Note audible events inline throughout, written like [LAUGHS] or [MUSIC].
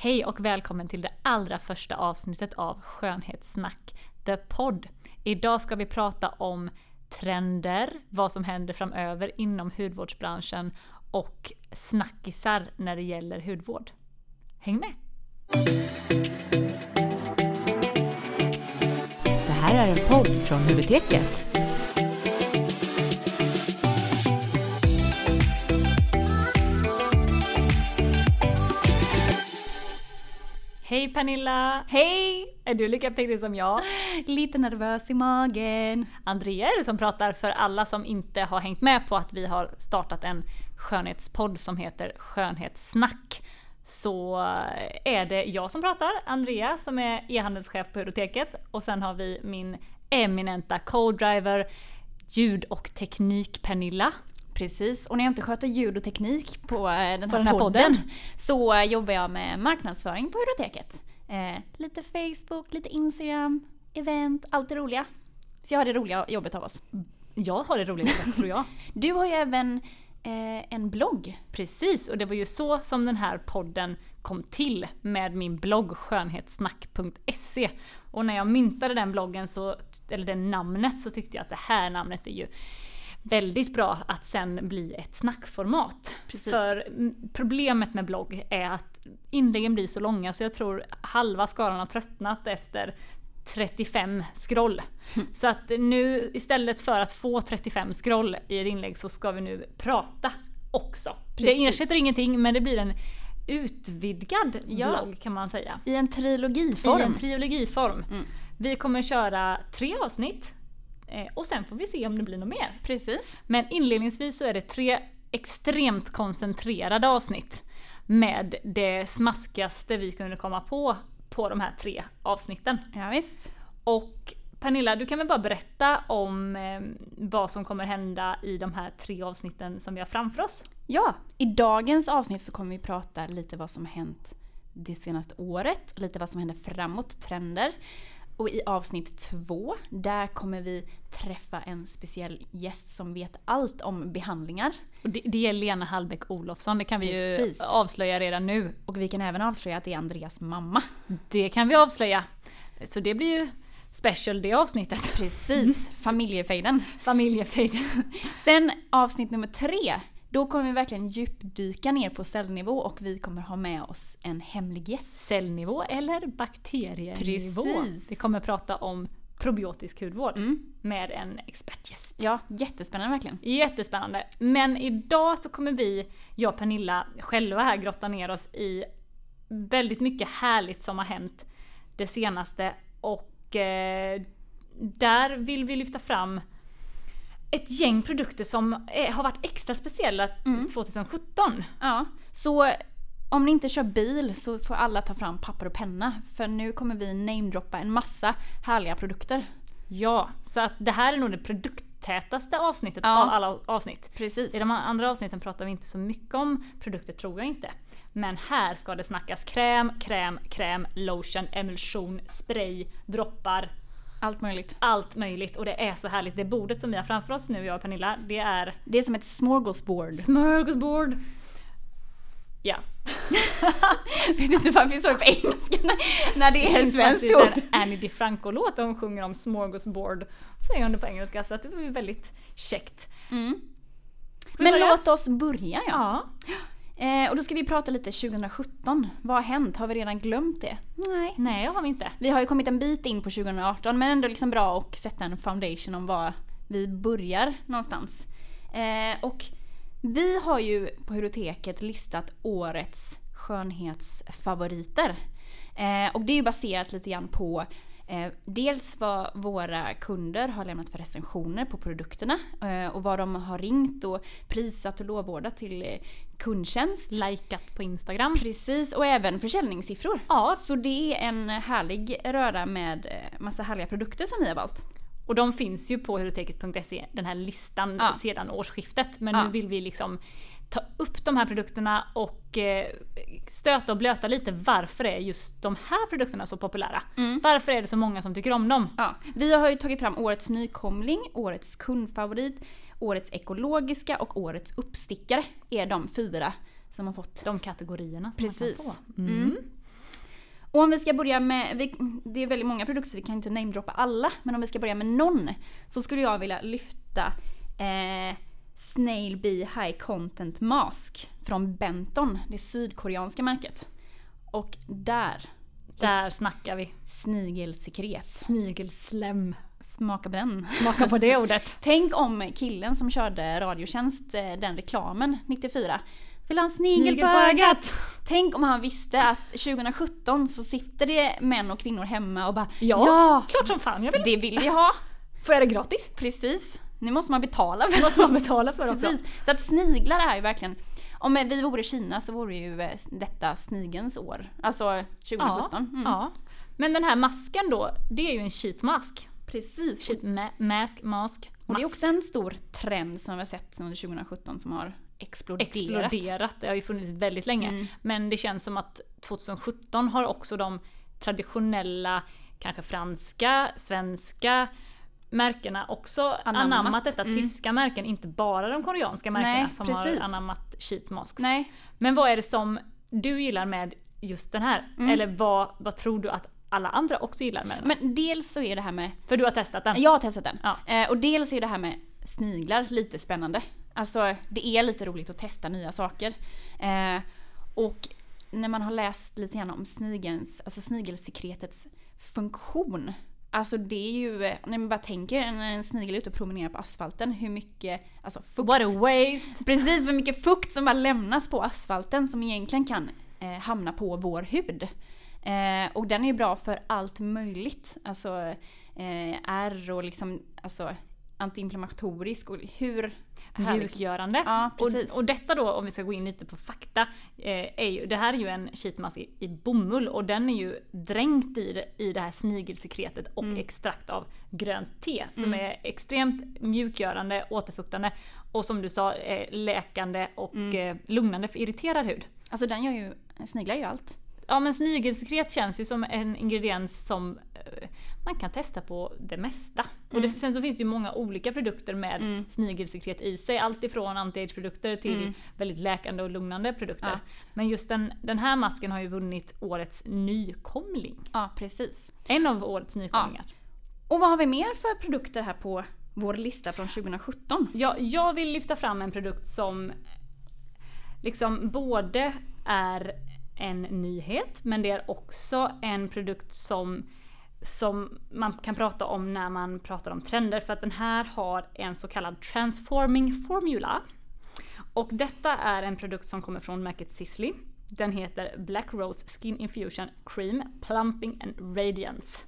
Hej och välkommen till det allra första avsnittet av Skönhetssnack, The Podd. Idag ska vi prata om trender, vad som händer framöver inom hudvårdsbranschen och snackisar när det gäller hudvård. Häng med! Det här är en podd från Huvudteket. Hej Pernilla! Hej! Är du lika pigg som jag? [GASPS] Lite nervös i magen. Andrea är det som pratar för alla som inte har hängt med på att vi har startat en skönhetspodd som heter Skönhetssnack. Så är det jag som pratar, Andrea som är e-handelschef på Hudoteket och sen har vi min eminenta co-driver ljud och teknik Pernilla. Precis, och när jag inte sköter ljud och teknik på eh, den här, den här podden, podden. så jobbar jag med marknadsföring på Hudoteket. Eh, lite Facebook, lite Instagram, event, allt det roliga. Så jag har det roliga jobbet av oss. Jag har det roligt tror jag. [LAUGHS] Du har ju även eh, en blogg. Precis, och det var ju så som den här podden kom till med min blogg skönhetssnack.se. Och när jag myntade den bloggen, så, eller det namnet, så tyckte jag att det här namnet är ju väldigt bra att sen bli ett snackformat. Precis. För problemet med blogg är att inläggen blir så långa så jag tror halva skaran har tröttnat efter 35 scroll. [LAUGHS] Så att nu istället för att få 35 scroll i ett inlägg så ska vi nu prata också. Det Precis. ersätter ingenting men det blir en utvidgad Ja. blogg kan man säga. I en trilogiform. I en trilogiform. Mm. Vi kommer köra tre avsnitt och sen får vi se om det blir något mer. Precis. Men inledningsvis så är det tre extremt koncentrerade avsnitt med det smaskigaste vi kunde komma på på de här tre avsnitten. Ja, visst. Och Pernilla, du kan väl bara berätta om eh, vad som kommer hända i de här tre avsnitten som vi har framför oss? Ja, i dagens avsnitt så kommer vi prata lite vad som hänt det senaste året, lite vad som händer framåt, trender. Och i avsnitt två, där kommer vi träffa en speciell gäst som vet allt om behandlingar. Och det, det är Lena Hallbäck Olofsson, det kan vi Precis. ju avslöja redan nu. Och vi kan även avslöja att det är Andreas mamma. Det kan vi avslöja. Så det blir ju special det avsnittet. Precis, familjefejden. [LAUGHS] Familjefejden. Sen avsnitt nummer tre, då kommer vi verkligen djupdyka ner på cellnivå och vi kommer ha med oss en hemlig gäst. Cellnivå eller bakterienivå. Precis. Vi kommer prata om probiotisk hudvård Mm. med en expertgäst. Ja, jättespännande verkligen. Jättespännande. Men idag så kommer vi, jag och Pernilla, själva här grotta ner oss i väldigt mycket härligt som har hänt det senaste och eh, där vill vi lyfta fram ett gäng produkter som eh, har varit extra speciella 2017. Ja, så om ni inte kör bil så får alla ta fram papper och penna. För nu kommer vi namedroppa en massa härliga produkter. Ja, så att det här är nog det produkttätaste avsnittet Ja. av alla avsnitt. Precis. I de andra avsnitten pratar vi inte så mycket om produkter tror jag inte. Men här ska det snackas kräm, kräm, kräm, lotion, emulsion, spray, droppar, Allt möjligt. allt möjligt. Och det är så härligt. Det bordet som vi har framför oss nu, jag och Pernilla, det är Det är som ett smorgasbord. smörgåsbord. Ja. [LAUGHS] Vet inte varför vi står det på engelska när- det är svenskt ord. en Annie DiFranco-låt där hon sjunger om smorgasbord. Säger hon det på engelska, så det var väldigt käckt. Mm. Men börja? låt oss börja ja. Ja. Eh, och då ska vi prata lite 2017. Vad har hänt? Har vi redan glömt det? Nej. Nej, det har vi inte. Vi har ju kommit en bit in på 2018 men ändå liksom bra att sätta en foundation om var vi börjar någonstans. Eh, och vi har ju på Hudoteket listat årets skönhetsfavoriter. Eh, och det är ju baserat lite grann på dels vad våra kunder har lämnat för recensioner på produkterna eh, och vad de har ringt och prisat och lovordat till eh, kundtjänst. Likat på Instagram. Precis, och även försäljningssiffror. Ja, Så det är en härlig röra med eh, massa härliga produkter som vi har valt. Och de finns ju på hudoteket.se, den här listan Ja. sedan årsskiftet. Men Ja. nu vill vi liksom ta upp de här produkterna och eh, stöta och blöta lite varför är just de här produkterna så populära? Mm. Varför är det så många som tycker om dem? Ja, vi har ju tagit fram årets nykomling, årets kundfavorit, årets ekologiska och årets uppstickare är de fyra som har fått. De kategorierna som Precis. man kan få. Mm. Och om vi ska börja med, vi, det är väldigt många produkter så vi kan inte namedroppa alla, men om vi ska börja med någon så skulle jag vilja lyfta eh, Snail Bee High Content Mask från Benton, det sydkoreanska märket. Och där, Där snackar vi. snigelsekret. Snigelslem. Smaka på den. Smaka på det ordet. [LAUGHS] Tänk om killen som körde Radiotjänst, eh, den reklamen 94, vill ha en snigel på ögat. Tänk om han visste att 2017 så sitter det män och kvinnor hemma och bara Ja, ja klart som fan jag vill. det vill vi ha. Får jag det gratis? Precis. Nu måste man betala för måste man betala för också. Precis. Så att sniglar är ju verkligen, om vi vore i Kina så vore ju eh, detta snigens år. Alltså 2017. Ja, Mm. ja. Men den här masken då, det är ju en sheet mask. Precis. Sheet ma- mask, mask, Och det är också en stor trend som vi har sett under 2017 som har exploderat. exploderat. Det har ju funnits väldigt länge. Mm. Men det känns som att 2017 har också de traditionella, kanske franska, svenska märkena också Anammat. anammat, detta. Mm. Tyska märken, inte bara de koreanska märkena Nej, som precis. har anammat sheet masks. Nej, Men vad är det som du gillar med just den här? Mm. Eller vad, vad tror du att alla andra också gillar med den? men dels så är det här med, För du har testat den? jag har testat den. Ja. Eh, och dels är det här med sniglar lite spännande. Alltså det är lite roligt att testa nya saker. Eh, och när man har läst lite grann om snigelns, alltså snigelsekretets funktion. Alltså det är ju, eh, när man bara tänker när en snigel är ute och promenerar på asfalten, hur mycket alltså fukt, What a waste! precis hur mycket fukt som bara lämnas på asfalten som egentligen kan eh, hamna på vår hud. Eh, och den är ju bra för allt möjligt. Alltså eh, ärr och liksom alltså, antiinflammatorisk och hur... Mjukgörande. Ja, och, och detta då, om vi ska gå in lite på fakta, eh, är ju, det här är ju en sheetmask i, i bomull och den är ju dränkt i i det här snigelsekretet och Mm. extrakt av grönt te som är extremt mjukgörande, återfuktande och som du sa, eh, läkande och Mm. eh, lugnande för irriterad hud. Alltså den gör ju, sniglar ju allt. Ja men snigelsekret känns ju som en ingrediens som eh, man kan testa på det mesta. Och det, sen så finns det ju många olika produkter med Mm. snigelsekret i sig. Allt ifrån anti-age-produkter till Mm. väldigt läkande och lugnande produkter. Ja. Men just den, den här masken har ju vunnit årets nykomling. Ja, precis. En av årets nykomlingar. Och vad har vi mer för produkter här på vår lista från 2017? Ja, jag vill lyfta fram en produkt som liksom både är en nyhet men det är också en produkt som, som man kan prata om när man pratar om trender för att den här har en så kallad transforming formula. Och detta är en produkt som kommer från märket Sisley. Den heter Black Rose Skin Infusion Cream Plumping and Radiance.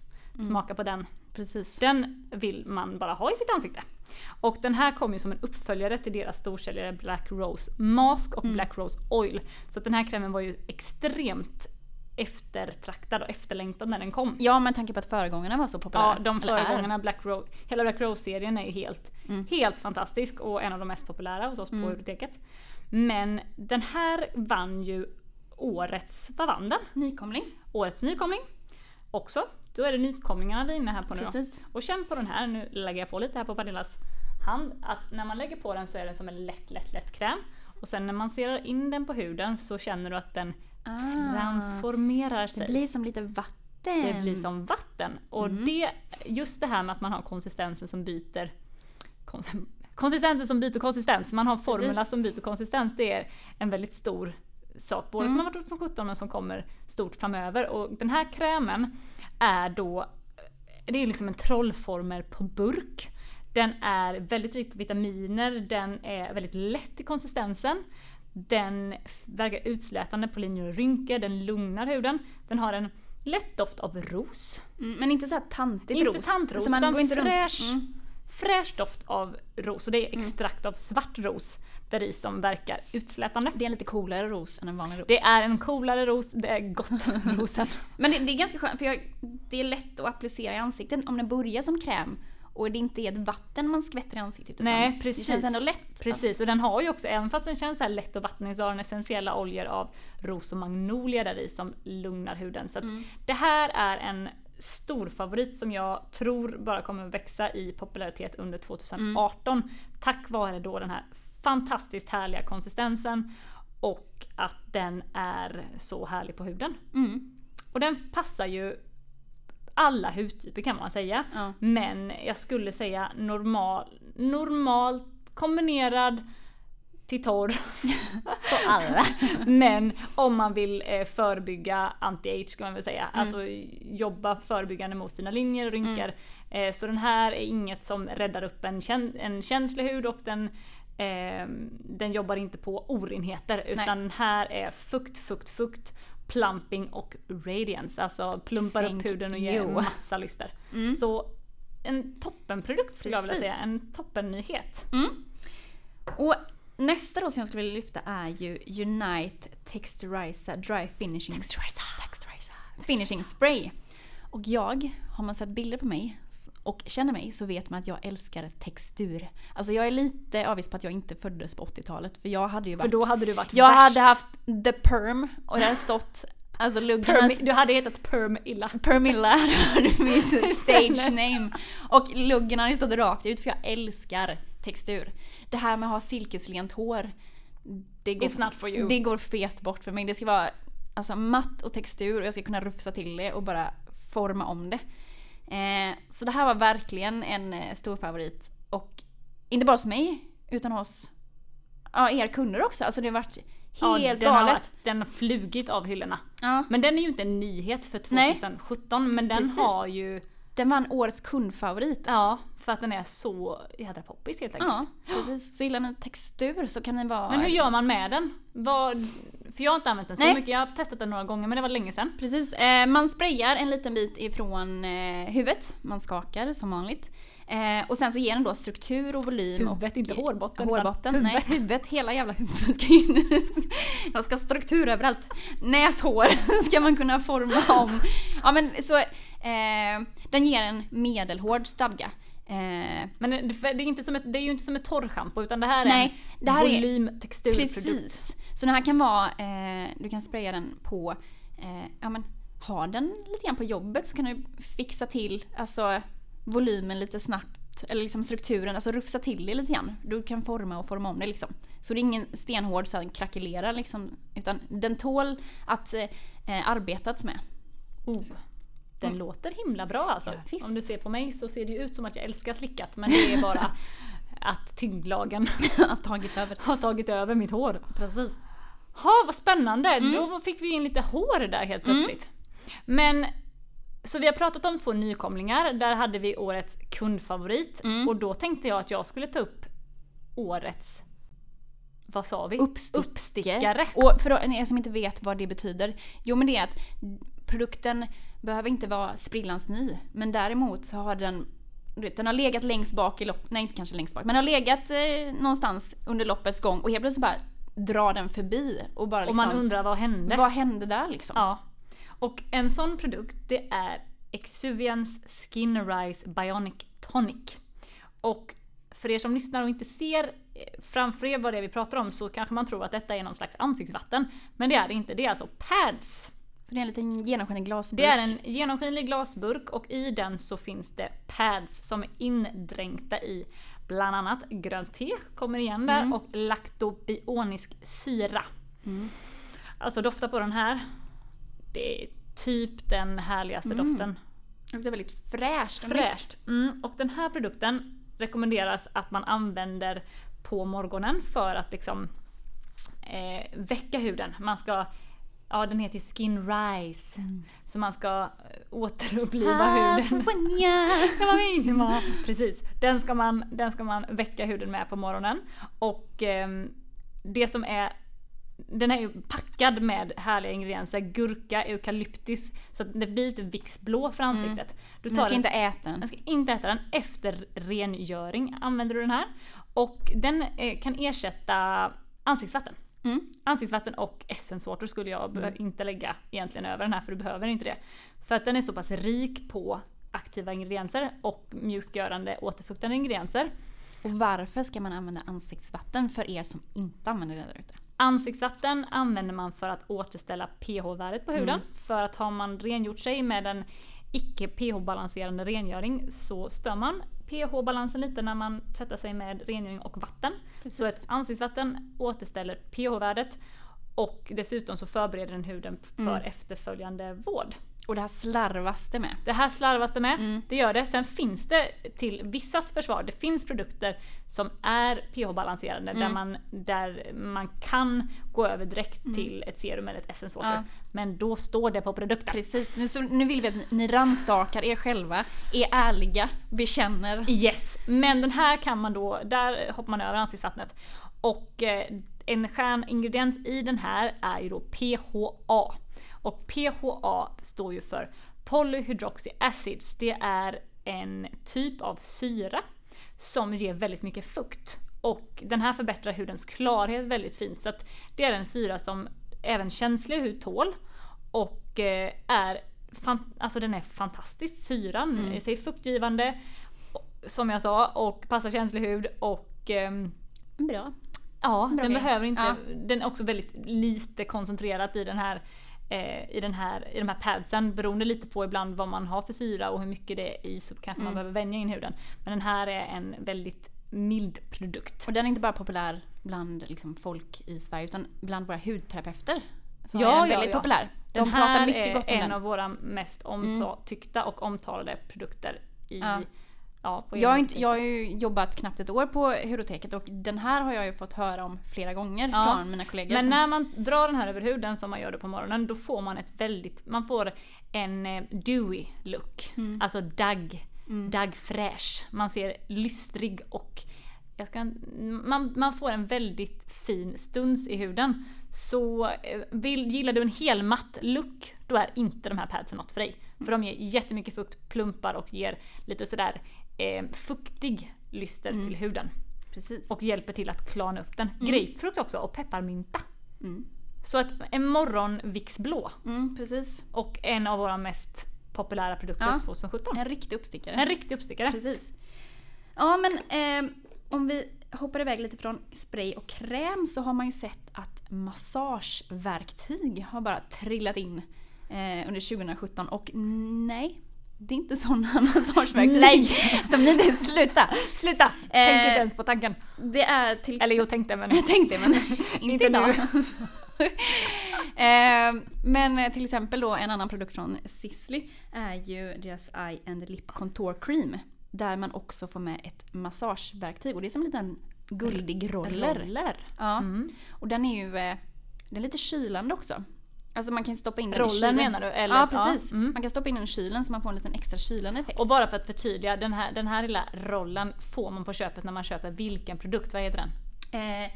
Smaka på den. Precis. Den vill man bara ha i sitt ansikte. Och den här kom ju som en uppföljare till deras storsäljare Black Rose Mask och Black Rose Oil. Så att den här krämen var ju extremt eftertraktad och efterlängtad när den kom. Ja, med tanke på att föregångarna var så populära. Ja, de föregångarna, Black Rose, hela Black Rose-serien är ju helt, Mm. helt fantastisk och en av de mest populära hos oss Mm. på biblioteket. Men den här vann ju årets, vad vann den? Nykomling. Årets nykomling också. Då är det nykomlingarna vi är inne här på nu då. Och känn på den här, nu lägger jag på lite här på Pernillas hand, att när man lägger på den så är den som en lätt, lätt, lätt kräm. Och sen när man ser in den på huden så känner du att den Ah, transformerar det sig. blir som lite vatten. Det blir som vatten. Och Mm. det, just det här med att man har konsistensen som byter kons- Konsistensen som byter konsistens, man har formula Precis. som byter konsistens, det är en väldigt stor sak. Både som Mm. har varit 2017 men som kommer stort framöver. Och den här krämen är då, det är liksom en trollformer på burk. Den är väldigt rik på vitaminer, den är väldigt lätt i konsistensen. Den verkar utslätande på linjer och rynkor, den lugnar huden. Den har en lätt doft av ros. Mm, men inte så här tantigt Inte ros. tantros, Så man utan inte fräsch, Mm. fräsch doft av ros. Och det är extrakt av svart ros där i som verkar utslätande. Det är en lite coolare ros än en vanlig ros. Det är en coolare ros, det är gott [LAUGHS] rosen. Men det, det är ganska skönt för jag, det är lätt att applicera i ansiktet om den börjar som kräm och det inte är ett vatten man skvätter i ansiktet. utan Nej, precis. Det känns ändå lätt. Precis, och den har ju också, även fast den känns så lätt och vattnig, så har den essentiella oljor av ros och magnolia där i som lugnar huden. Så Mm. det här är en stor favorit som jag tror bara kommer växa i popularitet under 2018. Mm. Tack vare då den här fantastiskt härliga konsistensen och att den är så härlig på huden. Mm. Och den passar ju alla hudtyper kan man säga. Ja. Men jag skulle säga normal, normalt kombinerad till torr. [LAUGHS] Så alla. [LAUGHS] Men om man vill eh, förebygga anti-age ska man väl säga. Mm. Alltså jobba förebyggande mot fina linjer och rynkor. Eh, så den här är inget som räddar upp en, kän- en känslig hud och den, eh, den jobbar inte på orenheter. Utan den här är fukt, fukt, fukt, plumping och radiance. Alltså plumpar Thank upp huden och ger you. massa lyster. Så en toppenprodukt skulle jag vilja Precis. säga. En toppennyhet. Mm. Och nästa då som jag skulle vilja lyfta är ju Unite Texturizer Dry Finishing Texturizer. Finishing Spray. Och jag, har man sett bilder på mig och känner mig så vet man att jag älskar textur. Alltså jag är lite avis på att jag inte föddes på 80-talet för jag hade ju För varit... då hade du varit jag värst. hade haft the perm och det hade stått alltså luggarna du hade hetat Perm illa. Permilla [LAUGHS] hade mitt [LAUGHS] stage name. Och luggen hade stått rakt ut för jag älskar textur. Det här med att ha silkeslent hår. Det går, It's not for you. Det går fet bort för mig. Det ska vara alltså, matt och textur och jag ska kunna rufsa till det och bara forma om det. Eh, så det här var verkligen en eh, stor favorit. Och inte bara hos mig, utan hos ja, er kunder också. Alltså det har varit helt den Har, galet. varit- den har flugit av hyllorna. Ja. Men den är ju inte en nyhet för Nej. 2017 men den Precis. har ju, Den vann årets kundfavorit. ja för att den är så jädra poppis helt enkelt. Ja, precis. Så gillar ni textur så kan ni vara... Men hur gör man med den? Vad, för jag har inte använt den så Nej. mycket, jag har testat den några gånger men det var länge sedan. Precis. Eh, man sprayar en liten bit ifrån eh, huvudet. Man skakar som vanligt. Eh, och sen så ger den då struktur och volym. Huvudet, och, inte hårbotten, Hårbotten, utan nej. huvudet. Huvudet, hela jävla huvudet ska in. [LAUGHS] Jag ska ha struktur överallt. Näshår [LAUGHS] ska man kunna forma om. Ja men så, eh, den ger en medelhård stadga. Eh, Men det, är inte som ett, det är ju inte som ett torrschampo utan det här är Nej, en är- volym-texturprodukt. Precis. Så den här kan vara, eh, du kan spraya den på, eh, ja men ha den lite grann på jobbet så kan du fixa till alltså volymen lite snabbt. Eller liksom strukturen, alltså rufsa till det lite grann. Du kan forma och forma om det liksom. Så det är ingen stenhård så den krackelerar liksom. Utan den tål att eh, arbetats med. Oh, den låter himla bra alltså. Ja. Om du ser på mig så ser det ju ut som att jag älskar slickat men det är bara [LAUGHS] att tyngdlagen [LAUGHS] har tagit över. har tagit över mitt hår. Precis. Ha, vad spännande! Mm. Då fick vi in lite hår där helt plötsligt. Men så vi har pratat om två nykomlingar, där hade vi årets kundfavorit Mm. och då tänkte jag att jag skulle ta upp årets vad sa vi? Uppstickare. Uppstickare. Och för er som inte vet vad det betyder. Jo men det är att produkten behöver inte vara sprillans ny. Men däremot så har den vet, den har legat längst bak i loppet, nej inte kanske längst bak, men har legat eh, någonstans under loppets gång och helt plötsligt bara drar den förbi och bara Och liksom, man undrar vad hände? vad hände där liksom? Ja. Och en sån produkt det är Exuvians Skin Rise Bionic Tonic. Och för er som lyssnar och inte ser eh, framför er vad det är vi pratar om så kanske man tror att detta är någon slags ansiktsvatten. Men det är det inte, det är alltså pads. Så det är en liten genomskinlig glasburk. Det är en genomskinlig glasburk och i den så finns det pads som är indränkta i bland annat grönt te, kommer igen där, Mm. och laktobionisk syra. Alltså dofta på den här. Det är typ den härligaste doften. Det luktar väldigt fräscht. Fräscht. Mm, och den här produkten rekommenderas att man använder på morgonen för att liksom eh, väcka huden. Man ska, ja den heter ju Skin Rise. Så man ska eh, återuppliva huden. Var min tema. Precis. Den ska, man, den ska man väcka huden med på morgonen. Och ehm, det som är den är ju packad med härliga ingredienser, gurka, eukalyptus, så att det blir lite Vicks-blå för ansiktet. Du Man ska den- inte äta den. man ska inte äta den efter rengöring, använder du den här. Och den eh, kan ersätta ansiktsvatten. Mm. Ansiktsvatten och essence water skulle jag be- inte lägga egentligen över den här för du behöver inte det. För att den är så pass rik på aktiva ingredienser och mjukgörande återfuktande ingredienser. Och varför ska man använda ansiktsvatten för er som inte använder det där ute? Ansiktsvatten använder man för att återställa pH-värdet på huden. Mm. För att har man rengjort sig med en icke pH-balanserande rengöring så stör man pH-balansen lite när man tvättar sig med rengöring och vatten. Så ett ansiktsvatten återställer pH-värdet och dessutom så förbereder den huden för Mm. efterföljande vård. Och det här slarvas det med. Det här slarvas det med, Mm. det gör det. Sen finns det till vissas försvar, det finns produkter som är pH-balanserande där, Mm. man, där man kan gå över direkt till ett serum eller ett essence water. Ja. Men då står det på produkten. Precis, nu, så, nu vill vi att ni rannsakar er själva, är ärliga, bekänner. Yes, men den här kan man då, där hoppar man över ansiktsvattnet. Och eh, en stjärningrediens i den här är ju då PHA. Och PHA står ju för Polyhydroxy acids. Det är en typ av syra som ger väldigt mycket fukt. Och den här förbättrar hudens klarhet väldigt fint. Så det är en syra som även känslig hud tål. Och eh, är, alltså den är fantastisk. Syran Mm. i sig fuktgivande, som jag sa, och passar känslig hud. Och ehm, Bra. Ja, Bra den behöver inte, Ja. den är också väldigt lite koncentrerat i den här eh, i, den här, I de här padsen beroende lite på ibland vad man har för syra och hur mycket det är i så kanske man Mm. behöver vänja in huden. Men den här är en väldigt mild produkt. Och den är inte bara populär bland liksom, folk i Sverige utan bland våra hudterapeuter. Så Ja, är den ja, väldigt ja. populär. De Den pratar här mycket är gott om en den. av våra mest omtyckta och omtalade produkter i Ja. Ja, Jag inte, jag har ju jobbat knappt ett år på Hudoteket och den här har jag ju fått höra om flera gånger Ja. från mina kollegor. Men som- när man drar den här över huden som man gör det på morgonen, då får man ett väldigt, man får en eh, dewy look. Mm. Alltså dagg, dagg fräsch. Man ser lystrig och jag ska, man, man får en väldigt fin stuns i huden. Så eh, vill, gillar du en helmatt look, då är inte de här padsen något för dig. För de ger jättemycket fukt, plumpar och ger lite sådär eh, fuktig lyster till huden. Precis. Och hjälper till att klarna upp den. Grapefrukt också och pepparmynta. Mm. Så att en morgonvix blå Mm, precis. och en av våra mest populära produkter Ja. 2017. En riktig uppstickare. En riktig uppstickare. Precis. Ja men eh, om vi hoppar iväg lite från spray och kräm så har man ju sett att massageverktyg har bara trillat in eh, under 2017 och nej, det är inte sådana [LAUGHS] massageverktyg. Nej. [LAUGHS] Som ni inte, sluta! Sluta! Eh, inte ens på tanken. Det är till Eller jo, tänkte men... [LAUGHS] Jag tänkte men inte, Inte idag. eh, men till exempel då en annan produkt från Sisley är ju deras Eye and Lip Contour Cream. Där man också får med ett massageverktyg och det är som en liten guldig roller. Roller. Ja. Mm. Och den är ju eh, den är lite kylande också. Alltså man kan stoppa in den i Rollen kylen. menar du? Eller, ja precis. mm. Man kan stoppa in den i kylen så man får en liten extra kylande effekt. Och bara för att förtydliga, den här, den här lilla rollen får man på köpet när man köper vilken produkt? Vad heter den? Eh,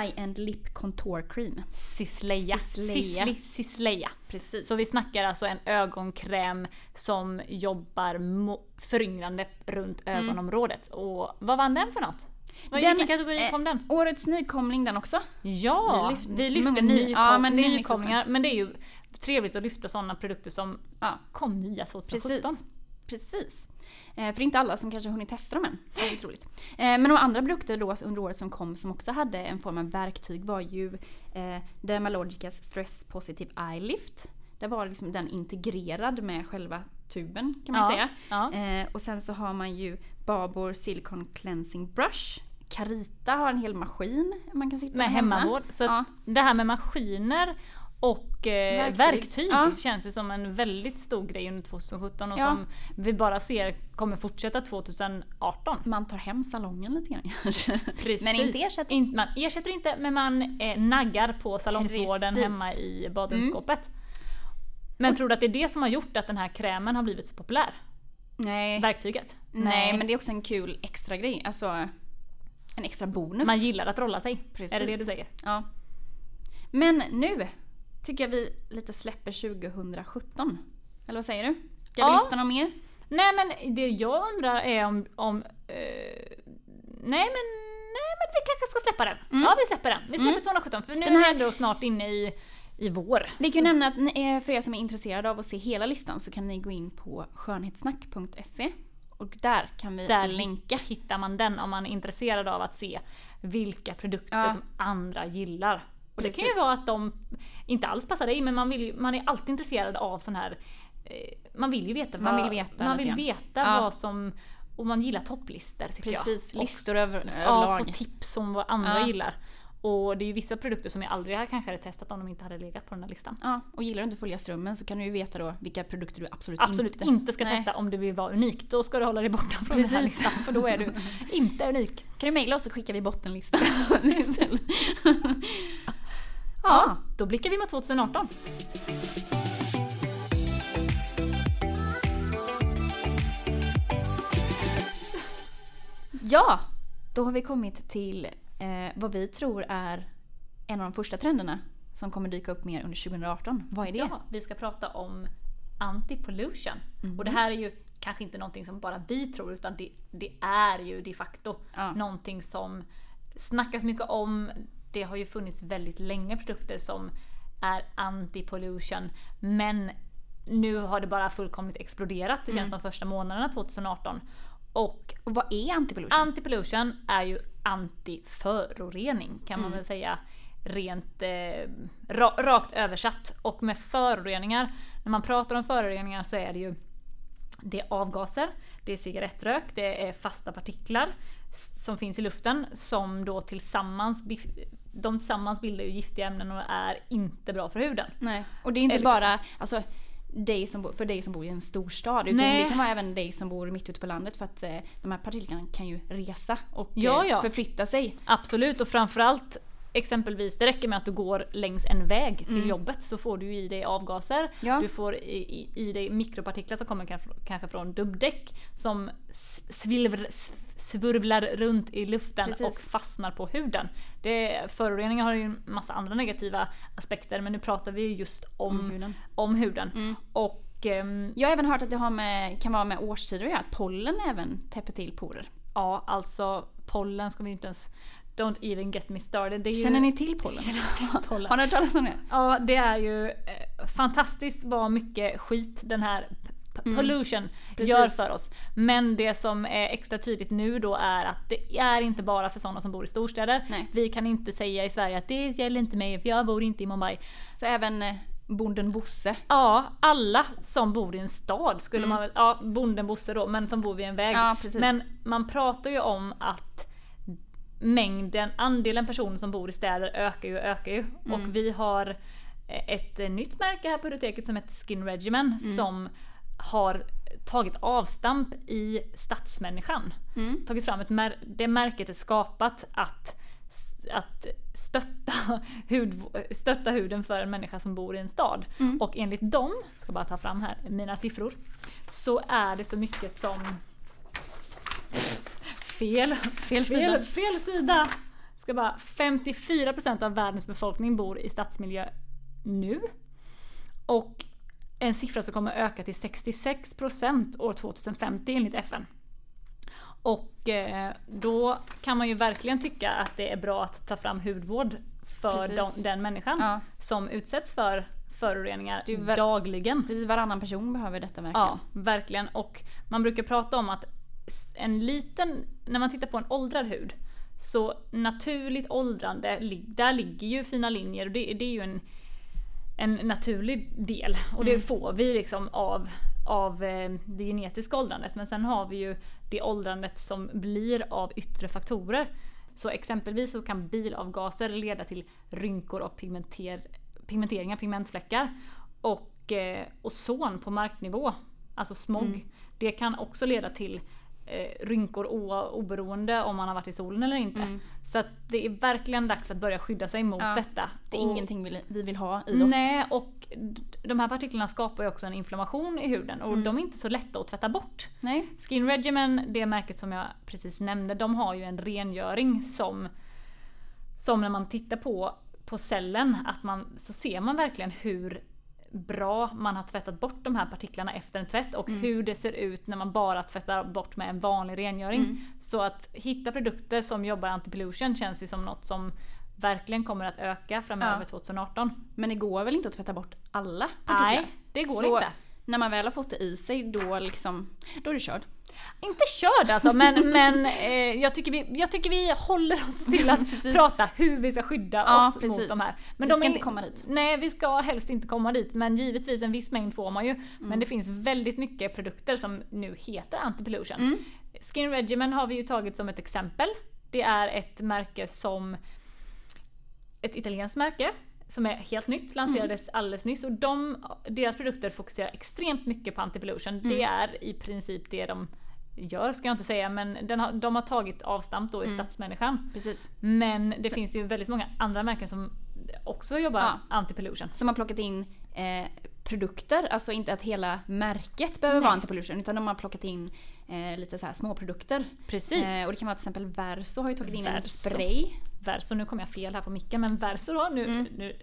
Eye and Lip Contour Cream. Sisleja. Sisli, Sisleja. Precis. Så vi snackar alltså en ögonkräm som jobbar föryngrande runt ögonområdet. Och vad vann den för något? Vad, Den, vilken kategori eh, kom den? Årets nykomling den också. Ja, vi lyfter- ny- ja, men det är nytt nykomlingar. Men det är ju trevligt att lyfta sådana produkter som Ja, kom nya 2017. precis. Precis. Eh, för det är inte alla som kanske hunnit testa dem än. Det är lite roligt. Eh, men de andra produkter då under året som kom som också hade en form av verktyg var ju eh, Dermalogicas Stress Positive Eye Lift. Där var liksom den integrerad med själva tuben kan man Ja, säga. ja. Eh, och sen så har man ju Babor Silicon Cleansing Brush. Carita har en hel maskin man kan sitta Med hemma. hemmavård. Så Ja. det här med maskiner och eh, Verktyg. verktyg, Ja. känns ju som en väldigt stor grej under 2017 och Ja. som vi bara ser kommer fortsätta 2018. Man tar hem salongen lite grann kanske. Precis. Men inte ersätter. In, man ersätter inte men man eh, naggar på salongsvården Precis. hemma i badrumsskåpet. Men tror du att det är det som har gjort att den här krämen har blivit så populär? Nej. Verktyget? Nej, men det är också en kul extra grej. Alltså en extra bonus. Man gillar att rolla sig. Precis. Är det det du säger? Ja. Men nu tycker jag vi lite släpper 2017. Eller vad säger du? Ska vi Ja. lyfta något mer? Nej men det jag undrar är om... om eh, nej men... Nej men vi kanske ska släppa den. Ja vi släpper den. Vi släpper 217 för nu Mm. Den är här- vi ändå snart inne i, i vår. Vi kan ju nämna att för er som är intresserade av att se hela listan så kan ni gå in på skönhetssnack.se och där kan vi Där länka. hittar man den om man är intresserad av att se vilka produkter Ja. som andra gillar. Och det kan ju Precis. vara att de inte alls passar dig men man, vill, man är alltid intresserad av sån här... Eh, man vill ju veta Man vad, vill veta man vill veta Ja. vad som... Och man gillar topplistor tycker jag. Precis, listor över, Ja, få tips om vad andra Ja. gillar. Och det är ju vissa produkter som jag aldrig hade kanske hade testat om de inte hade legat på den här listan. Ja, och gillar du inte att följa strömmen så kan du ju veta då vilka produkter du absolut, Absolut inte, inte ska Nej. testa om du vill vara unik. Då ska du hålla dig borta från den här Precis. listan för då är du [LAUGHS] inte unik. Kan du mejla oss så skickar vi bottenlistan. [LAUGHS] Ja, då blickar vi mot 2018. ja, då har vi kommit till eh, vad vi tror är en av de första trenderna som kommer dyka upp mer under 2018. Vad är det? Ja, vi ska prata om anti-pollution. Och det här är ju kanske inte någonting som bara vi tror utan det, det är ju de facto Ja. någonting som snackas mycket om. Det har ju funnits väldigt länge produkter som är anti-pollution men nu har det bara fullkomligt exploderat. Det känns som första månaderna 2018. Och Och vad är antipollution? Anti-pollution är ju anti-förorening kan man väl säga rent eh, ra, rakt översatt. Och med föroreningar, när man pratar om föroreningar så är det ju det är avgaser, det är cigarettrök, det är fasta partiklar som finns i luften som då tillsammans, de tillsammans bildar ju giftiga ämnen och är inte bra för huden. Nej. Och det är inte Eller- bara alltså, dig som, bo- för dig som bor i en storstad utan Nej. det kan vara även dig som bor mitt ute på landet för att eh, de här partiklarna kan ju resa och Ja, eh, ja. förflytta sig. Absolut och framförallt exempelvis, det räcker med att du går längs en väg till jobbet så får du i dig avgaser. Ja. Du får i, i, dig mikropartiklar som kommer kanske- kanske från dubbdäck som s- svilver, s- svurvlar runt i luften Precis. och fastnar på huden. Det, föroreningar har ju en massa andra negativa aspekter men nu pratar vi ju just om, Om huden. om huden. Och ehm, Jag har även hört att det har med, kan vara med årstider att göra, att pollen även täpper till porer. ja, alltså pollen ska vi inte ens... Don't even get me started. Ju, Känner ni till pollen? Känner till pollen. Har ni hört talas om det? Ja, det är ju eh, fantastiskt vad mycket skit den här p- pollution Mm. Gör för oss. Men det som är extra tydligt nu då är att det är inte bara för sådana som bor i storstäder. Nej. Vi kan inte säga i Sverige att det gäller inte mig för jag bor inte i Mumbai. Så även eh, bonden Bosse. Ja, alla som bor i en stad skulle man väl, ja bonden Bosse då, men som bor vid en väg. Mm. Ja, men man pratar ju om att mängden, andelen personer som bor i städer ökar ju och ökar ju. Mm. Och vi har eh, ett eh, nytt märke här på biblioteket som heter Skin Regimen Mm. som har tagit avstamp i stadsmänniskan. Mm. Tagit fram ett mär- det märket är skapat att att stötta, [LAUGHS] hud, stötta huden för en människa som bor i en stad. Mm. Och enligt dem, ska bara ta fram här mina siffror, så är det så mycket som... Fel, Fel sida. fel, fel sida! Ska bara, 54% av världens befolkning bor i stadsmiljö nu. Och en siffra som kommer öka till 66% år 2050 enligt FN. Och eh, då kan man ju verkligen tycka att det är bra att ta fram hudvård för de, den människan Ja. som utsätts för föroreningar dagligen. Precis varannan person behöver detta verkligen. Ja, verkligen. Och man brukar prata om att en liten, när man tittar på en åldrad hud, så naturligt åldrande, där ligger ju fina linjer och det, det är ju en, en naturlig del. Och det får vi liksom av, av eh, det genetiska åldrandet. Men sen har vi ju det åldrandet som blir av yttre faktorer. Så exempelvis så kan bilavgaser leda till rynkor och pigmenter, pigmenteringar, pigmentfläckar. Och eh, ozon på marknivå, alltså smog, det kan också leda till eh, rynkor oberoende om man har varit i solen eller inte. Så att det är verkligen dags att börja skydda sig mot Ja, detta. Det är Och- ingenting vi, vi vill ha i oss. Nej, och de här partiklarna skapar ju också en inflammation i huden och de är inte så lätta att tvätta bort. Nej. Skin Regimen, det märket som jag precis nämnde, de har ju en rengöring som, som när man tittar på, på cellen, att man, så ser man verkligen hur bra man har tvättat bort de här partiklarna efter en tvätt och hur det ser ut när man bara tvättar bort med en vanlig rengöring. Så att hitta produkter som jobbar anti-pollution känns ju som något som verkligen kommer att öka framöver Ja. 2018. Men det går väl inte att tvätta bort alla partiklar? Nej, det går Så inte. när man väl har fått det i sig då liksom, då är det körd. Inte körd alltså, men, [LAUGHS] men eh, jag, tycker vi, jag tycker vi håller oss till att [LAUGHS] prata hur vi ska skydda Ja, oss precis. mot de här. Vi ska inte komma dit. Nej, vi ska helst inte komma dit. Men givetvis en viss mängd får man ju. Mm. Men det finns väldigt mycket produkter som nu heter anti-pollution. Mm. Skin Regimen har vi ju tagit som ett exempel. Det är ett märke som ett italienskt märke som är helt nytt, lanserades alldeles nyss och de, deras produkter fokuserar extremt mycket på anti-pollution. Det är i princip det de gör ska jag inte säga, men den har, de har tagit avstamp då i stadsmänniskan. Precis. Men det finns ju väldigt många andra märken som också jobbar Ja. anti-pollution. Som har plockat in eh, produkter, alltså inte att hela märket behöver vara antipollution utan de har plockat in eh, lite så här små produkter. Precis. Eh, och det kan vara till exempel Verso har ju tagit in en Verso. spray. Verso, nu kommer jag fel här på micken, men Verso då, nu, Mm. nu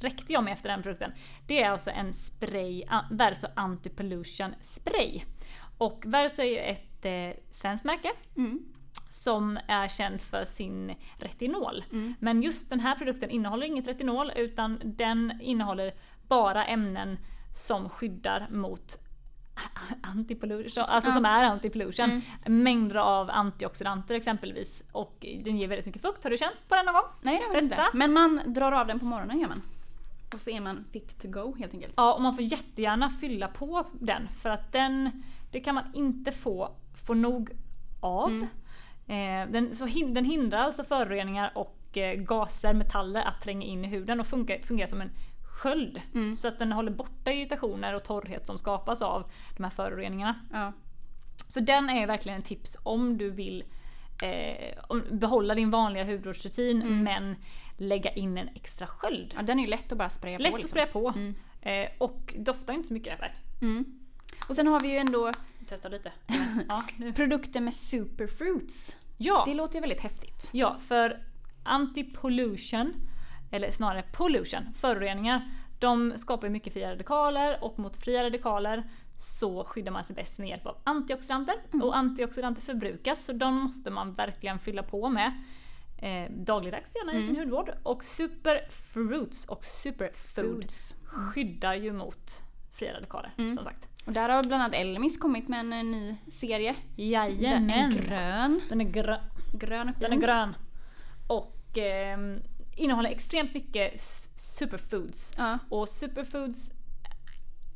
räckte jag mig efter den produkten. Det är alltså en spray, Verso Anti-Pollution Spray. Och Verso är ju ett eh, svenskt märke Mm. som är känd för sin retinol. Mm. Men just den här produkten innehåller inget retinol utan den innehåller bara ämnen som skyddar mot [LAUGHS] antipollution, alltså Ja. som är antipollution. Mm. Mängder av antioxidanter exempelvis och den ger väldigt mycket fukt. Har du känt på den någon gång? Nej det har jag inte. Men man drar av den på morgonen gör man. Och så är man fit to go helt enkelt. Ja, och man får jättegärna fylla på den för att den, det kan man inte få, få nog av. Mm. Eh, den, så hin, den hindrar alltså föroreningar och eh, gaser, metaller att tränga in i huden och funkar, fungerar som en sköld. Mm. Så att den håller borta irritationer och torrhet som skapas av de här föroreningarna. Ja. Så den är verkligen en tips om du vill eh, behålla din vanliga hudvårdsrutin Mm. men lägga in en extra sköld. ja, den är ju lätt att bara spraya Lätt på. att liksom. spraya på. Mm. Eh, och doftar inte så mycket heller. Mm. Och sen har vi ju ändå Testa lite. [LAUGHS] Ja, produkter med superfruits. ja, Det låter ju väldigt häftigt. ja, för anti-pollution, eller snarare pollution, föroreningar, de skapar mycket fria radikaler och mot fria radikaler så skyddar man sig bäst med hjälp av antioxidanter. Och antioxidanter förbrukas så de måste man verkligen fylla på med eh, dagligdags gärna i sin hudvård. Och superfruits och superfood Foods. skyddar ju mot fria radikaler som sagt. Och där har bland annat Elmis kommit med en, eh, ny serie. Den är Jajamän! grön. Den är grön. Grön och fin. Den är grön. Och ehm, innehåller extremt mycket s- superfoods. Ja. Och superfoods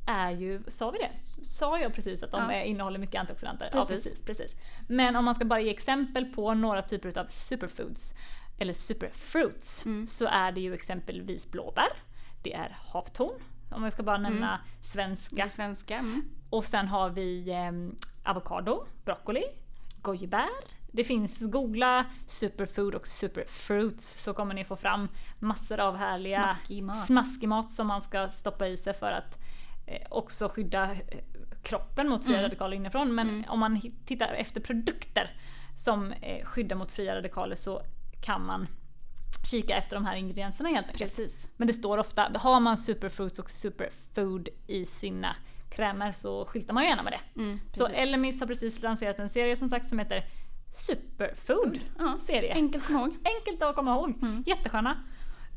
är ju, sa vi det? Sa jag precis att de Ja. är, innehåller mycket antioxidanter? Ja Precis. precis, precis. Men om man ska bara ge exempel på några typer av superfoods, eller superfruits, Mm. så är det ju exempelvis blåbär, det är havtorn, om jag ska bara nämna svenska. Det svenska. Mm. Och sen har vi eh, avokado, broccoli, gojibär. Det finns, googla superfood och superfruits så kommer ni få fram massor av härliga Smaskig mat. smaskig mat som man ska stoppa i sig för att eh, också skydda eh, kroppen mot fria Mm. radikaler inifrån. Men om man tittar efter produkter som eh, skyddar mot fria radikaler så kan man kika efter de här ingredienserna helt enkelt. Precis. Men det står ofta, har man superfruits och superfood i sina krämer så skyltar man ju gärna med det. Mm, så. Elemis har precis lanserat en serie som sagt som heter Superfood Ja, serie. Enkelt att komma ihåg. Enkelt att komma ihåg. Mm. Jättesköna.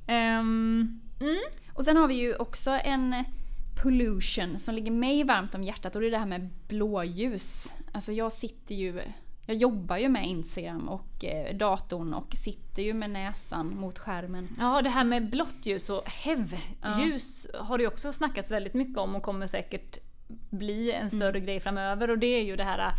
Ehm, mm. Och sen har vi ju också en pollution som ligger mig varmt om hjärtat och det är det här med blåljus. Alltså jag sitter ju, jag jobbar ju med Instagram och eh, datorn och sitter ju med näsan mot skärmen. Ja, det här med blått ljus och HEV-ljus har det ju också snackats väldigt mycket om och kommer säkert bli en större grej framöver. Och det är ju det här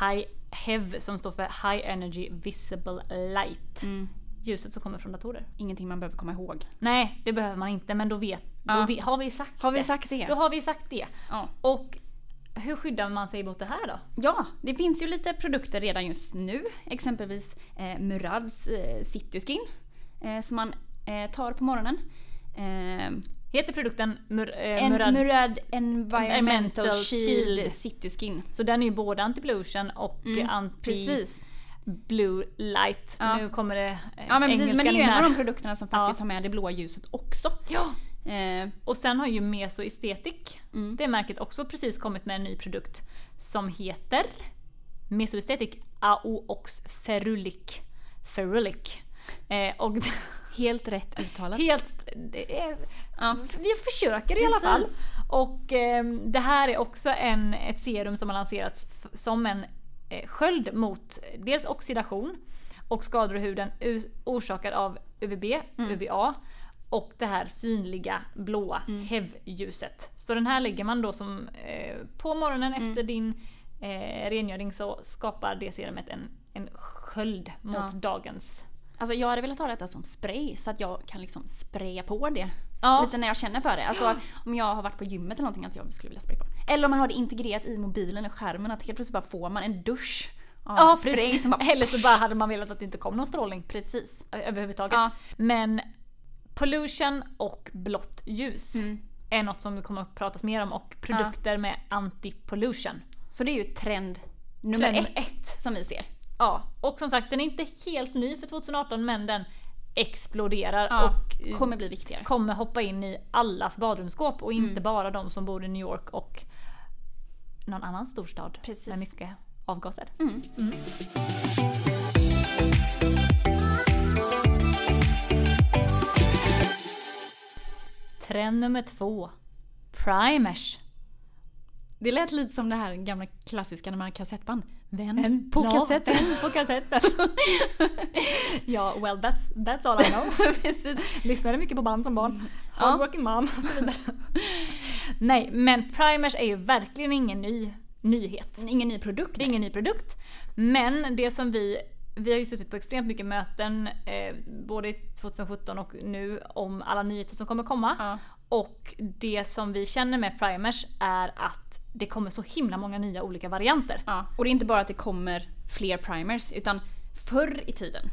High HEV som står för High Energy Visible Light. Mm. Ljuset som kommer från datorer. Ingenting man behöver komma ihåg. Nej, det behöver man inte men då, vet, då Ja. vi, har vi sagt Har vi det. sagt det? Då har vi sagt det. Ja. Och hur skyddar man sig mot det här då? Ja, det finns ju lite produkter redan just nu. Exempelvis eh, Murads eh, Cityskin eh, som man eh, tar på morgonen. Eh, Heter produkten Mur, eh, en Murad? Murad Environmental Environmental Shield, Shield. Cityskin. Så den är ju både anti-pollution och Mm, anti Precis. blue light. Ja. Nu kommer det eh, Ja men precis, men det är ju en av de produkterna som faktiskt Ja. har med det blåa ljuset också. Ja. Eh, Och sen har ju Meso Aesthetic, Mm. det märket, också precis kommit med en ny produkt som heter Meso Aesthetic AOX Ferulic. Ferulic. Eh, och [LAUGHS] helt rätt uttalat. helt... Är, Ja. Vi försöker i alla Precis. fall. Och eh, det här är också en, ett serum som har lanserats som en eh, sköld mot dels oxidation och skador i huden orsakad av UVB, Mm. UVA och det här synliga blåa HEV-ljuset. Så den här lägger man då som eh, på morgonen Mm. efter din eh, rengöring så skapar det serumet en, en sköld mot Ja. dagens Alltså jag hade velat ha detta som spray så att jag kan liksom spraya på det. Ja. Lite när jag känner för det. Alltså om jag har varit på gymmet eller någonting att jag skulle vilja spraya på det. Eller om man har det integrerat i mobilen eller skärmen att helt plötsligt bara får man en dusch Ja, spray precis. bara... Eller så bara hade man velat att det inte kom någon strålning Precis. överhuvudtaget. Ja. Men pollution och blått ljus Mm. är något som det kommer att pratas mer om och produkter med anti-pollution. Så det är ju trend nummer Trend ett, som vi ser. Ja, och som sagt den är inte helt ny för 2018 men den exploderar Ja, och eh, kommer bli viktigare. kommer hoppa in i allas badrumsskåp och inte Mm. bara de som bor i New York och någon annan storstad Precis. med mycket avgaser. Mm. Trend nummer två. Primers. Det lät lite som det här gamla klassiska när man har kassettband. Vän En på ja, kassetten. vän på kassetten. [LAUGHS] ja, well that's, that's all I know. [LAUGHS] Precis. Lyssnade mycket på band som barn. Ja. Hardworking mom och så vidare. Nej, men primers är ju verkligen ingen ny nyhet. Ingen ny produkt. Det är ingen ny produkt. Men det som vi vi har ju suttit på extremt mycket möten, eh, både i 2017 och nu, om alla nyheter som kommer komma. Ja. Och det som vi känner med primers är att det kommer så himla många nya olika varianter. Ja. Och det är inte bara att det kommer fler primers utan förr i tiden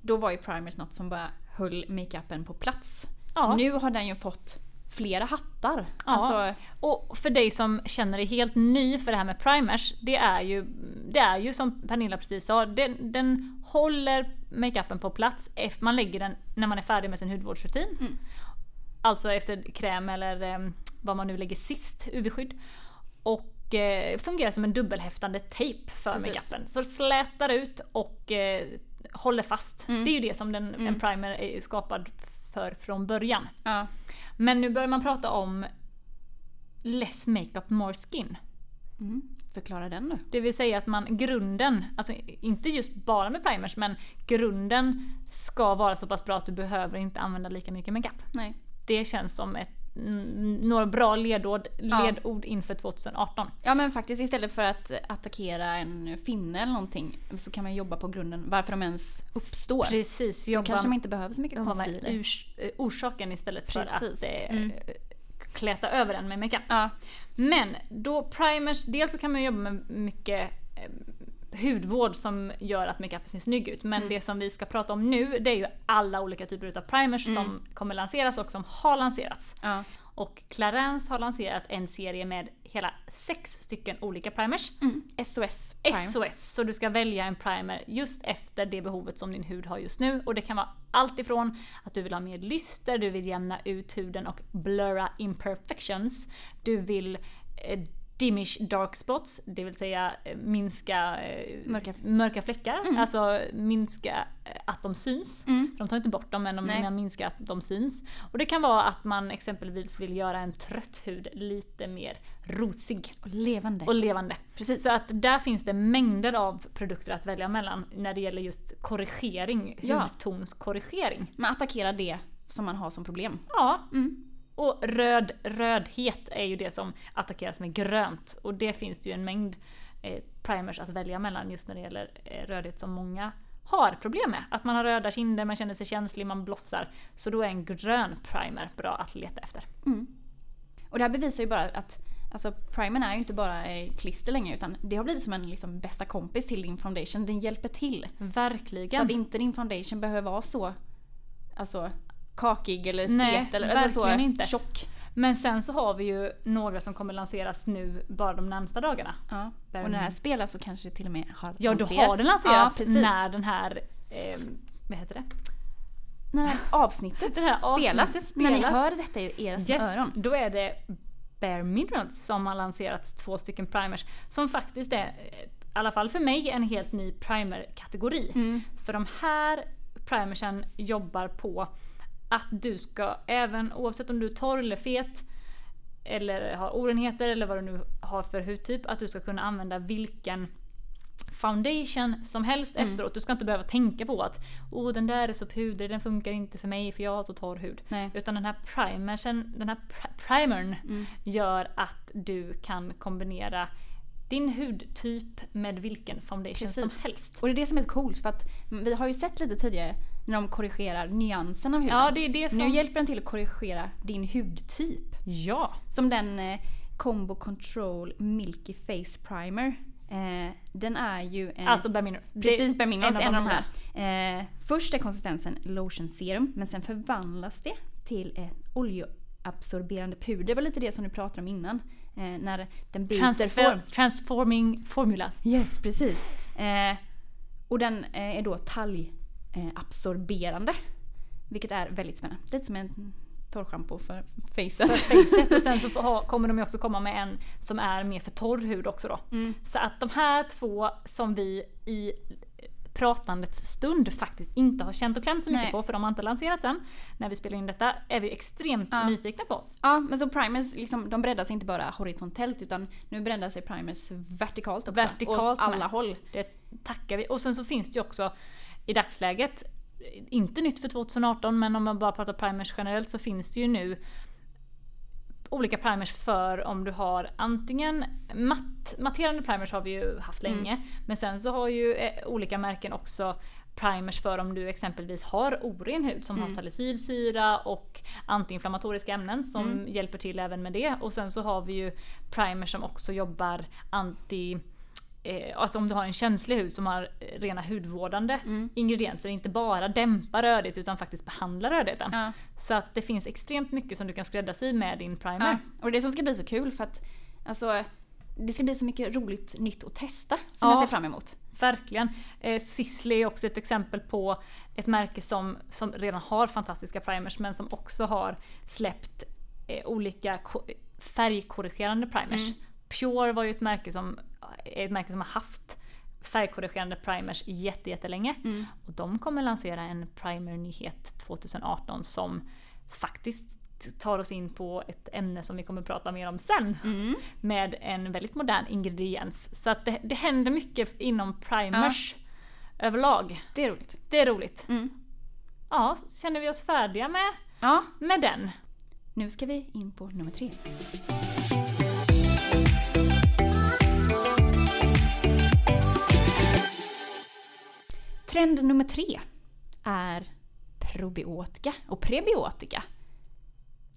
då var ju primers något som bara höll makeupen på plats. Ja. Nu har den ju fått flera hattar. Ja. Alltså, Och för dig som känner dig helt ny för det här med primers, det är ju, det är ju som Pernilla precis sa, den, den håller makeupen på plats. Man lägger den när man är färdig med sin hudvårdsrutin. Mm. Alltså efter kräm eller eh, vad man nu lägger sist, UV-skydd. Och eh, fungerar som en dubbelhäftande tejp för Precis. makeupen. Så slätar ut och eh, håller fast. Mm. Det är ju det som den, Mm. en primer är skapad för från början. ja. Men nu börjar man prata om less makeup more skin. Mm. Förklara den då. Det vill säga att man grunden, alltså inte just bara med primers men grunden ska vara så pass bra att du behöver inte använda lika mycket makeup. Nej. Det känns som ett, några bra ledord, Ja. ledord inför 2018. Ja men faktiskt istället för att attackera en finne eller någonting så kan man jobba på grunden varför de ens uppstår. Precis, jobba, kanske man inte behöver så mycket concealer. urs, eh, orsaken istället för Precis. att eh, Mm. kläta över den med makeup. Ja. Men då primers, dels så kan man jobba med mycket eh, hudvård som gör att makeupen ser snygg ut. Men Mm. det som vi ska prata om nu det är ju alla olika typer utav primers Mm. som kommer lanseras och som har lanserats. Ja. Och Clarence har lanserat en serie med hela sex stycken olika primers. Mm. SOS Prime. SOS, så du ska välja en primer just efter det behovet som din hud har just nu. Och det kan vara allt ifrån att du vill ha mer lyster, du vill jämna ut huden och blurra imperfections. Du vill eh, dimish dark spots, det vill säga eh, minska eh, Mörka- mörka fläckar. Mm. Alltså minska eh, att de syns. Mm. De tar inte bort dem men de Nej. minskar att de syns. Och det kan vara att man exempelvis vill göra en trött hud lite mer rosig Och levande. och levande. Precis. Så att där finns det mängder av produkter att välja mellan när det gäller just korrigering, Ja. hudtonskorrigering. Man attackerar det som man har som problem. Ja, Mm. Och röd, rödhet är ju det som attackeras med grönt. Och det finns det ju en mängd eh, primers att välja mellan just när det gäller eh, rödhet som många har problem med. Att man har röda kinder, man känner sig känslig, man blossar. Så då är en grön primer bra att leta efter. Mm. Och det här bevisar ju bara att alltså, primern är ju inte bara eh, klister längre utan det har blivit som en liksom, bästa kompis till din foundation. Den hjälper till. Verkligen. Så att inte din foundation behöver vara så alltså, kakig eller Nej, fet eller alltså, så verkligen inte. tjock. Men sen så har vi ju några som kommer lanseras nu bara de närmsta dagarna. Ja. Där- Och när det här spelas så kanske det till och med har Ja, då lanserats. har den lanserats Ja, när den här, eh, vad heter det? När det här avsnittet [LAUGHS] Det här spelas. avsnittet När ni spelas. hör detta i era Yes, öron. då är det Bare Minerals som har lanserats två stycken primers som faktiskt är, i alla fall för mig, en helt ny primer-kategori. Mm. För de här primersen jobbar på att du ska, även oavsett om du är torr eller fet, eller har orenheter eller vad du nu har för hudtyp, att du ska kunna använda vilken foundation som helst Mm. efteråt. Du ska inte behöva tänka på att oh, den där är så pudrig, den funkar inte för mig för jag har så torr hud. Nej. Utan den här primersen, den här pr- primern Mm. gör att du kan kombinera din hudtyp med vilken foundation som Precis. helst. Och det är det som är så coolt för att vi har ju sett lite tidigare när de korrigerar nyansen av huden. Ja, det är det som... Nu hjälper den till att korrigera din hudtyp. Ja. Som den eh, Combo Control Milky Face Primer. Eh, den är ju en... Alltså Bare Minerals. Precis, Bare Minerals, en av de här. Eh, först är konsistensen lotion serum, men sen förvandlas det till ett oljeabsorberande puder. Det var lite det som du pratade om innan. Eh, när den byter Transfer, form. transforming formulas. Yes, precis. Eh, och den eh, är då talgabsorberande. Vilket är väldigt spännande. Lite som en torrschampo för För facet. facet. Och sen så ha, kommer de ju också komma med en som är mer för torr hud också då. Mm. Så att de här två som vi i pratandets stund faktiskt inte har känt och klämt så mycket Nej. på för de har inte lanserats än. När vi spelar in detta är vi extremt Ja. nyfikna på. Ja, men så primers, liksom, de breddar sig inte bara horisontellt utan nu breddar sig primers vertikalt också. Vertikalt åt alla med. håll. Det tackar vi. Och sen så finns det ju också i dagsläget, inte nytt för 2018 men om man bara pratar primers generellt så finns det ju nu olika primers för om du har antingen matt, matterande primers har vi ju haft länge men sen så har ju eh, olika märken också primers för om du exempelvis har oren hud som har salicylsyra och antiinflammatoriska ämnen som hjälper till även med det. Och sen så har vi ju primers som också jobbar anti Eh, alltså om du har en känslig hud som har eh, rena hudvårdande ingredienser, inte bara dämpa rödhet utan faktiskt behandla rödheten. Ja. Så att det finns extremt mycket som du kan skräddarsy med din primer. Ja, och det som ska bli så kul för att alltså, det ska bli så mycket roligt nytt att testa som Ja. jag ser fram emot. Verkligen. Eh, Sisley är också ett exempel på ett märke som, som redan har fantastiska primers men som också har släppt eh, olika ko- färgkorrigerande primers. Mm. Pure var ju ett märke som är ett märke som har haft färgkorrigerande primers jätte, jättelänge. Mm. Och de kommer lansera en primernyhet 2018 som faktiskt tar oss in på ett ämne som vi kommer prata mer om sen. Mm. Med en väldigt modern ingrediens. Så att det, det händer mycket inom primers överlag. Det är roligt. Det är roligt. Mm. Ja, känner vi oss färdiga med, Ja, med den? nu ska vi in på nummer tre. Trend nummer tre är probiotika och prebiotika.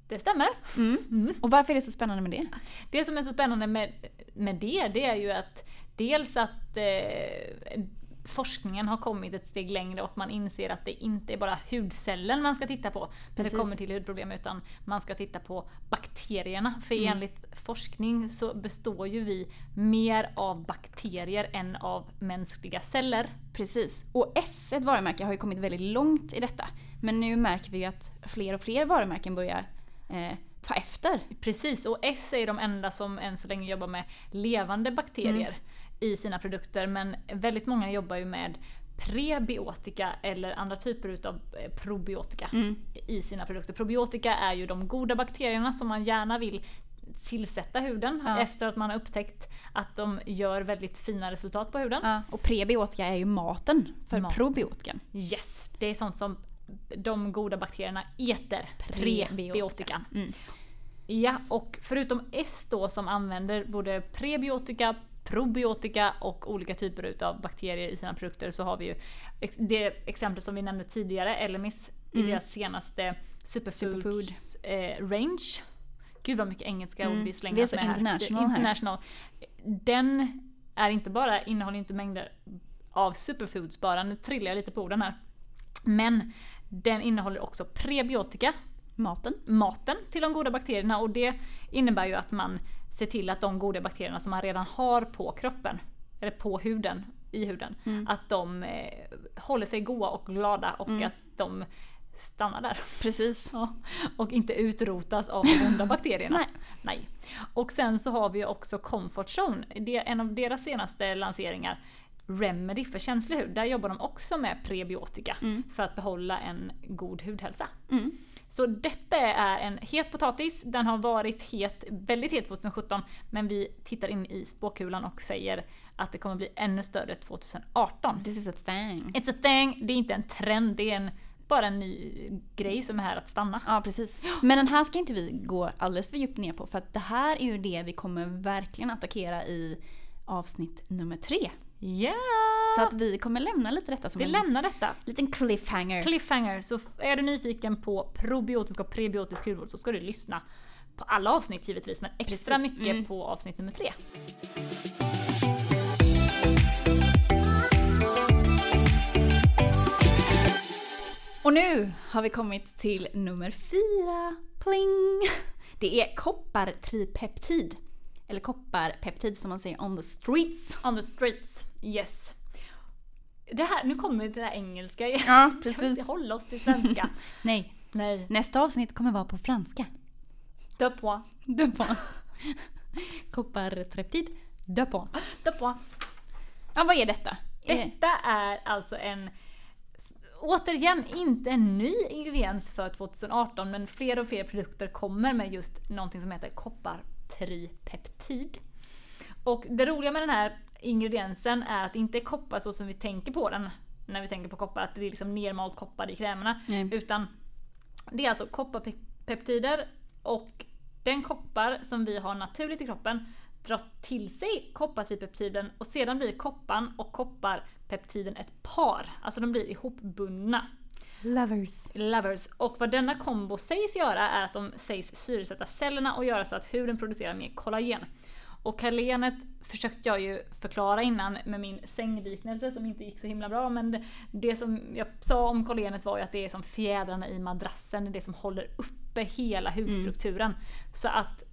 Det stämmer. Mm. Och varför är det så spännande med det? Det som är så spännande med, med det, det är ju att dels att eh, forskningen har kommit ett steg längre och man inser att det inte är bara hudcellen man ska titta på när det kommer till hudproblem utan man ska titta på bakterierna. För Mm. enligt forskning så består ju vi mer av bakterier än av mänskliga celler. Precis. Och S, ett varumärke, har ju kommit väldigt långt i detta. Men nu märker vi ju att fler och fler varumärken börjar eh, ta efter. Precis, och S är de enda som än så länge jobbar med levande bakterier i sina produkter. Men väldigt många jobbar ju med prebiotika eller andra typer utav eh, probiotika i sina produkter. Probiotika är ju de goda bakterierna som man gärna vill tillsätta huden Ja. efter att man har upptäckt att de gör väldigt fina resultat på huden. Ja, och prebiotika är ju maten för Mat. probiotikan. Yes, det är sånt som de goda bakterierna äter. Prebiotika. Mm. Ja, och förutom S då som använder både prebiotika, probiotika och olika typer utav bakterier i sina produkter så har vi ju det exempel som vi nämnde tidigare, Elemis, i deras senaste Superfoods eh, range. Gud vad mycket engelska ord vi slänger Vi är så med här. international här. international. Den är inte bara, innehåller inte mängder av superfoods bara, nu trillar jag lite på orden här. Men den innehåller också prebiotika, Maten. maten till de goda bakterierna och det innebär ju att man ser till att de goda bakterierna som man redan har på kroppen, eller på huden, i huden, Mm. att de eh, håller sig goda och glada och Mm. att de stannar där. Precis. [LAUGHS] Ja, och inte utrotas av de onda bakterierna. Nej. Nej. Och sen så har vi också Comfort Zone, det är en av deras senaste lanseringar. Remedy för känslig hud, där jobbar de också med prebiotika Mm. för att behålla en god hudhälsa. Så detta är en het potatis, den har varit het, väldigt het 2017 men vi tittar in i spåkulan och säger att det kommer bli ännu större 2018. This is a thing. It's a thing, det är inte en trend, det är en, bara en ny grej som är här att stanna. Ja, precis. Men den här ska inte vi gå alldeles för djupt ner på för att det här är ju det vi kommer verkligen attackera i avsnitt nummer tre. Ja! Så att vi kommer lämna lite detta som Vi en lämnar detta. liten cliffhanger. Cliffhanger, så är du nyfiken på probiotisk och prebiotisk hudvård så ska du lyssna på alla avsnitt givetvis, men extra Precis, mycket mm. på avsnitt nummer tre. Och nu har vi kommit till nummer fyra. Pling! Det är koppartripeptid. Eller kopparpeptid som man säger on the streets. On the streets, yes. Det här, nu kommer det här engelska igen. Ja, [LAUGHS] Kan vi precis. inte hålla oss till svenska? [LAUGHS] Nej, Nej. nästa avsnitt kommer vara på franska. Dö på. Dö på. Koppartripeptid. Dö på. Dö på. Ja, vad är detta? Eh, Detta är alltså en Återigen, inte en ny ingrediens för 2018 men fler och fler produkter kommer med just någonting som heter koppartripeptid. Och det roliga med den här ingrediensen är att det inte är koppar så som vi tänker på den när vi tänker på koppar, att det är liksom nermalt koppar i krämerna. Nej. Utan det är alltså kopparpeptider och den koppar som vi har naturligt i kroppen drar till sig koppartripeptiden och sedan blir koppan och kopparpeptiden ett par. Alltså de blir ihopbundna. Lovers. Lovers. Och vad denna kombo sägs göra är att de sägs syresätta cellerna och göra så att huden producerar mer kollagen. Och kollagenet försökte jag ju förklara innan med min sängliknelse som inte gick så himla bra men det, som jag sa om kollagenet var ju att det är som fjädrarna i madrassen, det som håller uppe hela hudstrukturen. Så att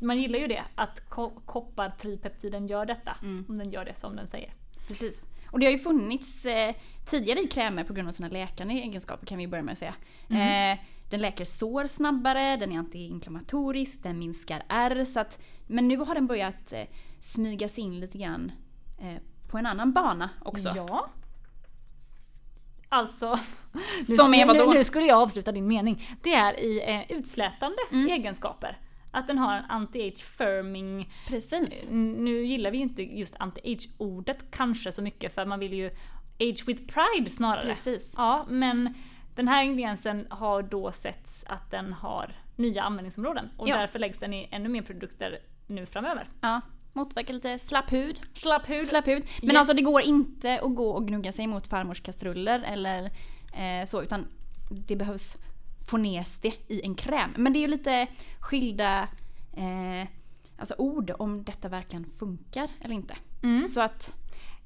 man gillar ju det, att ko- koppartripeptiden gör detta. Om den gör det som den säger. Precis. Och det har ju funnits eh, tidigare i krämer på grund av sina läkande egenskaper kan vi börja med att säga. Eh, den läker sår snabbare, den är antiinflammatorisk, den minskar ärr. Så att, men nu har den börjat eh, smyga sig in lite grann eh, på en annan bana också. Ja. Alltså, nu, Som är vadå? nu, nu skulle jag avsluta din mening. Det är i eh, utslätande Mm. egenskaper. Att den har en anti-age firming. Precis. N- Nu gillar vi ju inte just anti-age ordet kanske så mycket för man vill ju age with pride snarare. Precis. Ja, men den här ingrediensen har då setts att den har nya användningsområden och Ja. därför läggs den i ännu mer produkter nu framöver. Ja, motverkar lite slapp hud. Slapp hud. Slapp hud. Men Yes. alltså det går inte att gå och gnugga sig mot farmors kastruller eller eh, så utan det behövs få ner det i en kräm. Men det är ju lite skilda eh, alltså ord om detta verkligen funkar eller inte. Mm. Så att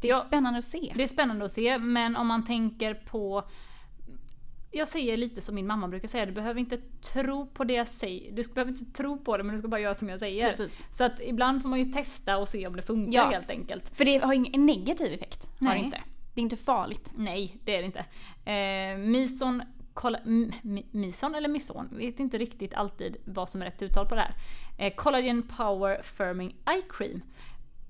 det är Ja. spännande att se. Det är spännande att se, men om man tänker på jag säger lite som min mamma brukar säga, du behöver inte tro på det jag säger. Du behöver inte tro på det men du ska bara göra som jag säger. Precis. Så att ibland får man ju testa och se om det funkar Ja. helt enkelt. För det har ingen en negativ effekt. Har Nej. det inte. Det är inte farligt. Nej, det är det inte. Eh, mison, kolla, mison eller mison, vet inte riktigt alltid vad som är rätt uttal på det här. Eh, Collagen Power Firming Eye Cream.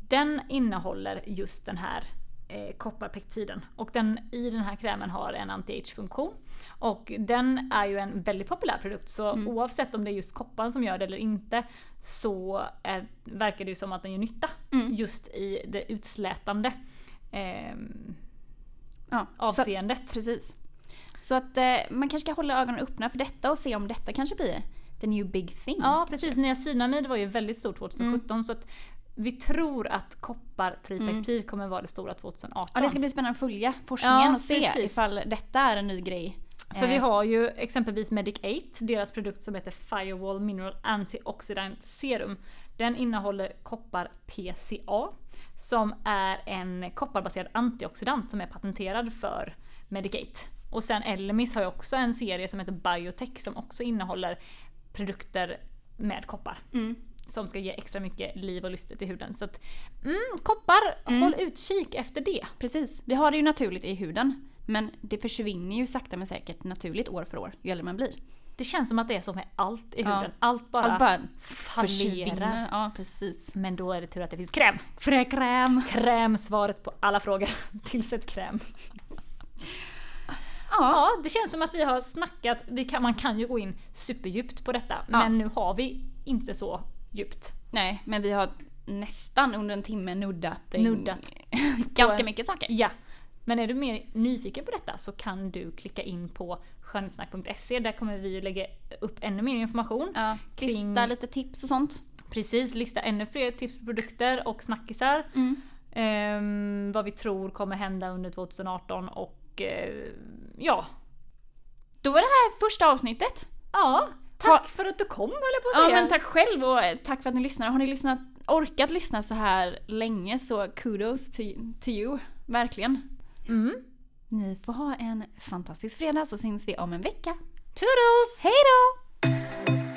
Den innehåller just den här eh, kopparpeptiden och den, i den här krämen har en anti-age funktion. Och den är ju en väldigt populär produkt så oavsett om det är just kopparn som gör det eller inte så är, verkar det ju som att den gör nytta just i det utslätande. ehm, Ja, så, avseendet. precis. Så att eh, man kanske ska hålla ögonen öppna för detta och se om detta kanske blir the new big thing. Ja precis, niacinamid var ju väldigt stort 2017 Mm. så att vi tror att koppartripeptid kommer vara det stora 2018. Ja, det ska bli spännande att följa forskningen Ja, och se precis. ifall detta är en ny grej. För vi Eh, har ju exempelvis Medic 8, deras produkt som heter Firewall Mineral Antioxidant Serum. Den innehåller koppar PCA som är en kopparbaserad antioxidant som är patenterad för Medic 8. Och sen Elemis har ju också en serie som heter Biotech som också innehåller produkter med koppar. Mm. Som ska ge extra mycket liv och lyster till huden. Så att, mm, koppar, håll utkik efter det. Precis. Vi har det ju naturligt i huden. Men det försvinner ju sakta men säkert naturligt år för år ju äldre man blir. Det känns som att det är så med allt i Ja. huden. Allt bara, Allt bara försvinner. Ja, precis. Men då är det tur att det finns kräm. Fräkräm. Kräm, svaret på alla frågor. [LAUGHS] Tillsätt kräm. [LAUGHS] Ja. Ja, det känns som att vi har snackat, vi kan, man kan ju gå in superdjupt på detta, men nu har vi inte så djupt. Nej, men vi har nästan under en timme nuddat, Nuddat. [LAUGHS] ganska På- mycket saker. Ja. Men är du mer nyfiken på detta så kan du klicka in på skönhetssnack.se. Där kommer vi lägga upp ännu mer information. Ja, Kring- lista lite tips och sånt. Precis, lista ännu fler tips på produkter och snackisar. Mm. Ehm, vad vi tror kommer hända under 2018 och eh, ja. Då var det här första avsnittet. Ja, tack för att du kom höll jag på att Ja säga. men tack själv och eh, tack för att ni lyssnar. Har ni lyssnat, orkat lyssna så här länge så kudos to you. Verkligen. Mm. Ni får ha en fantastisk fredag så syns vi om en vecka. Toodles! Hej då!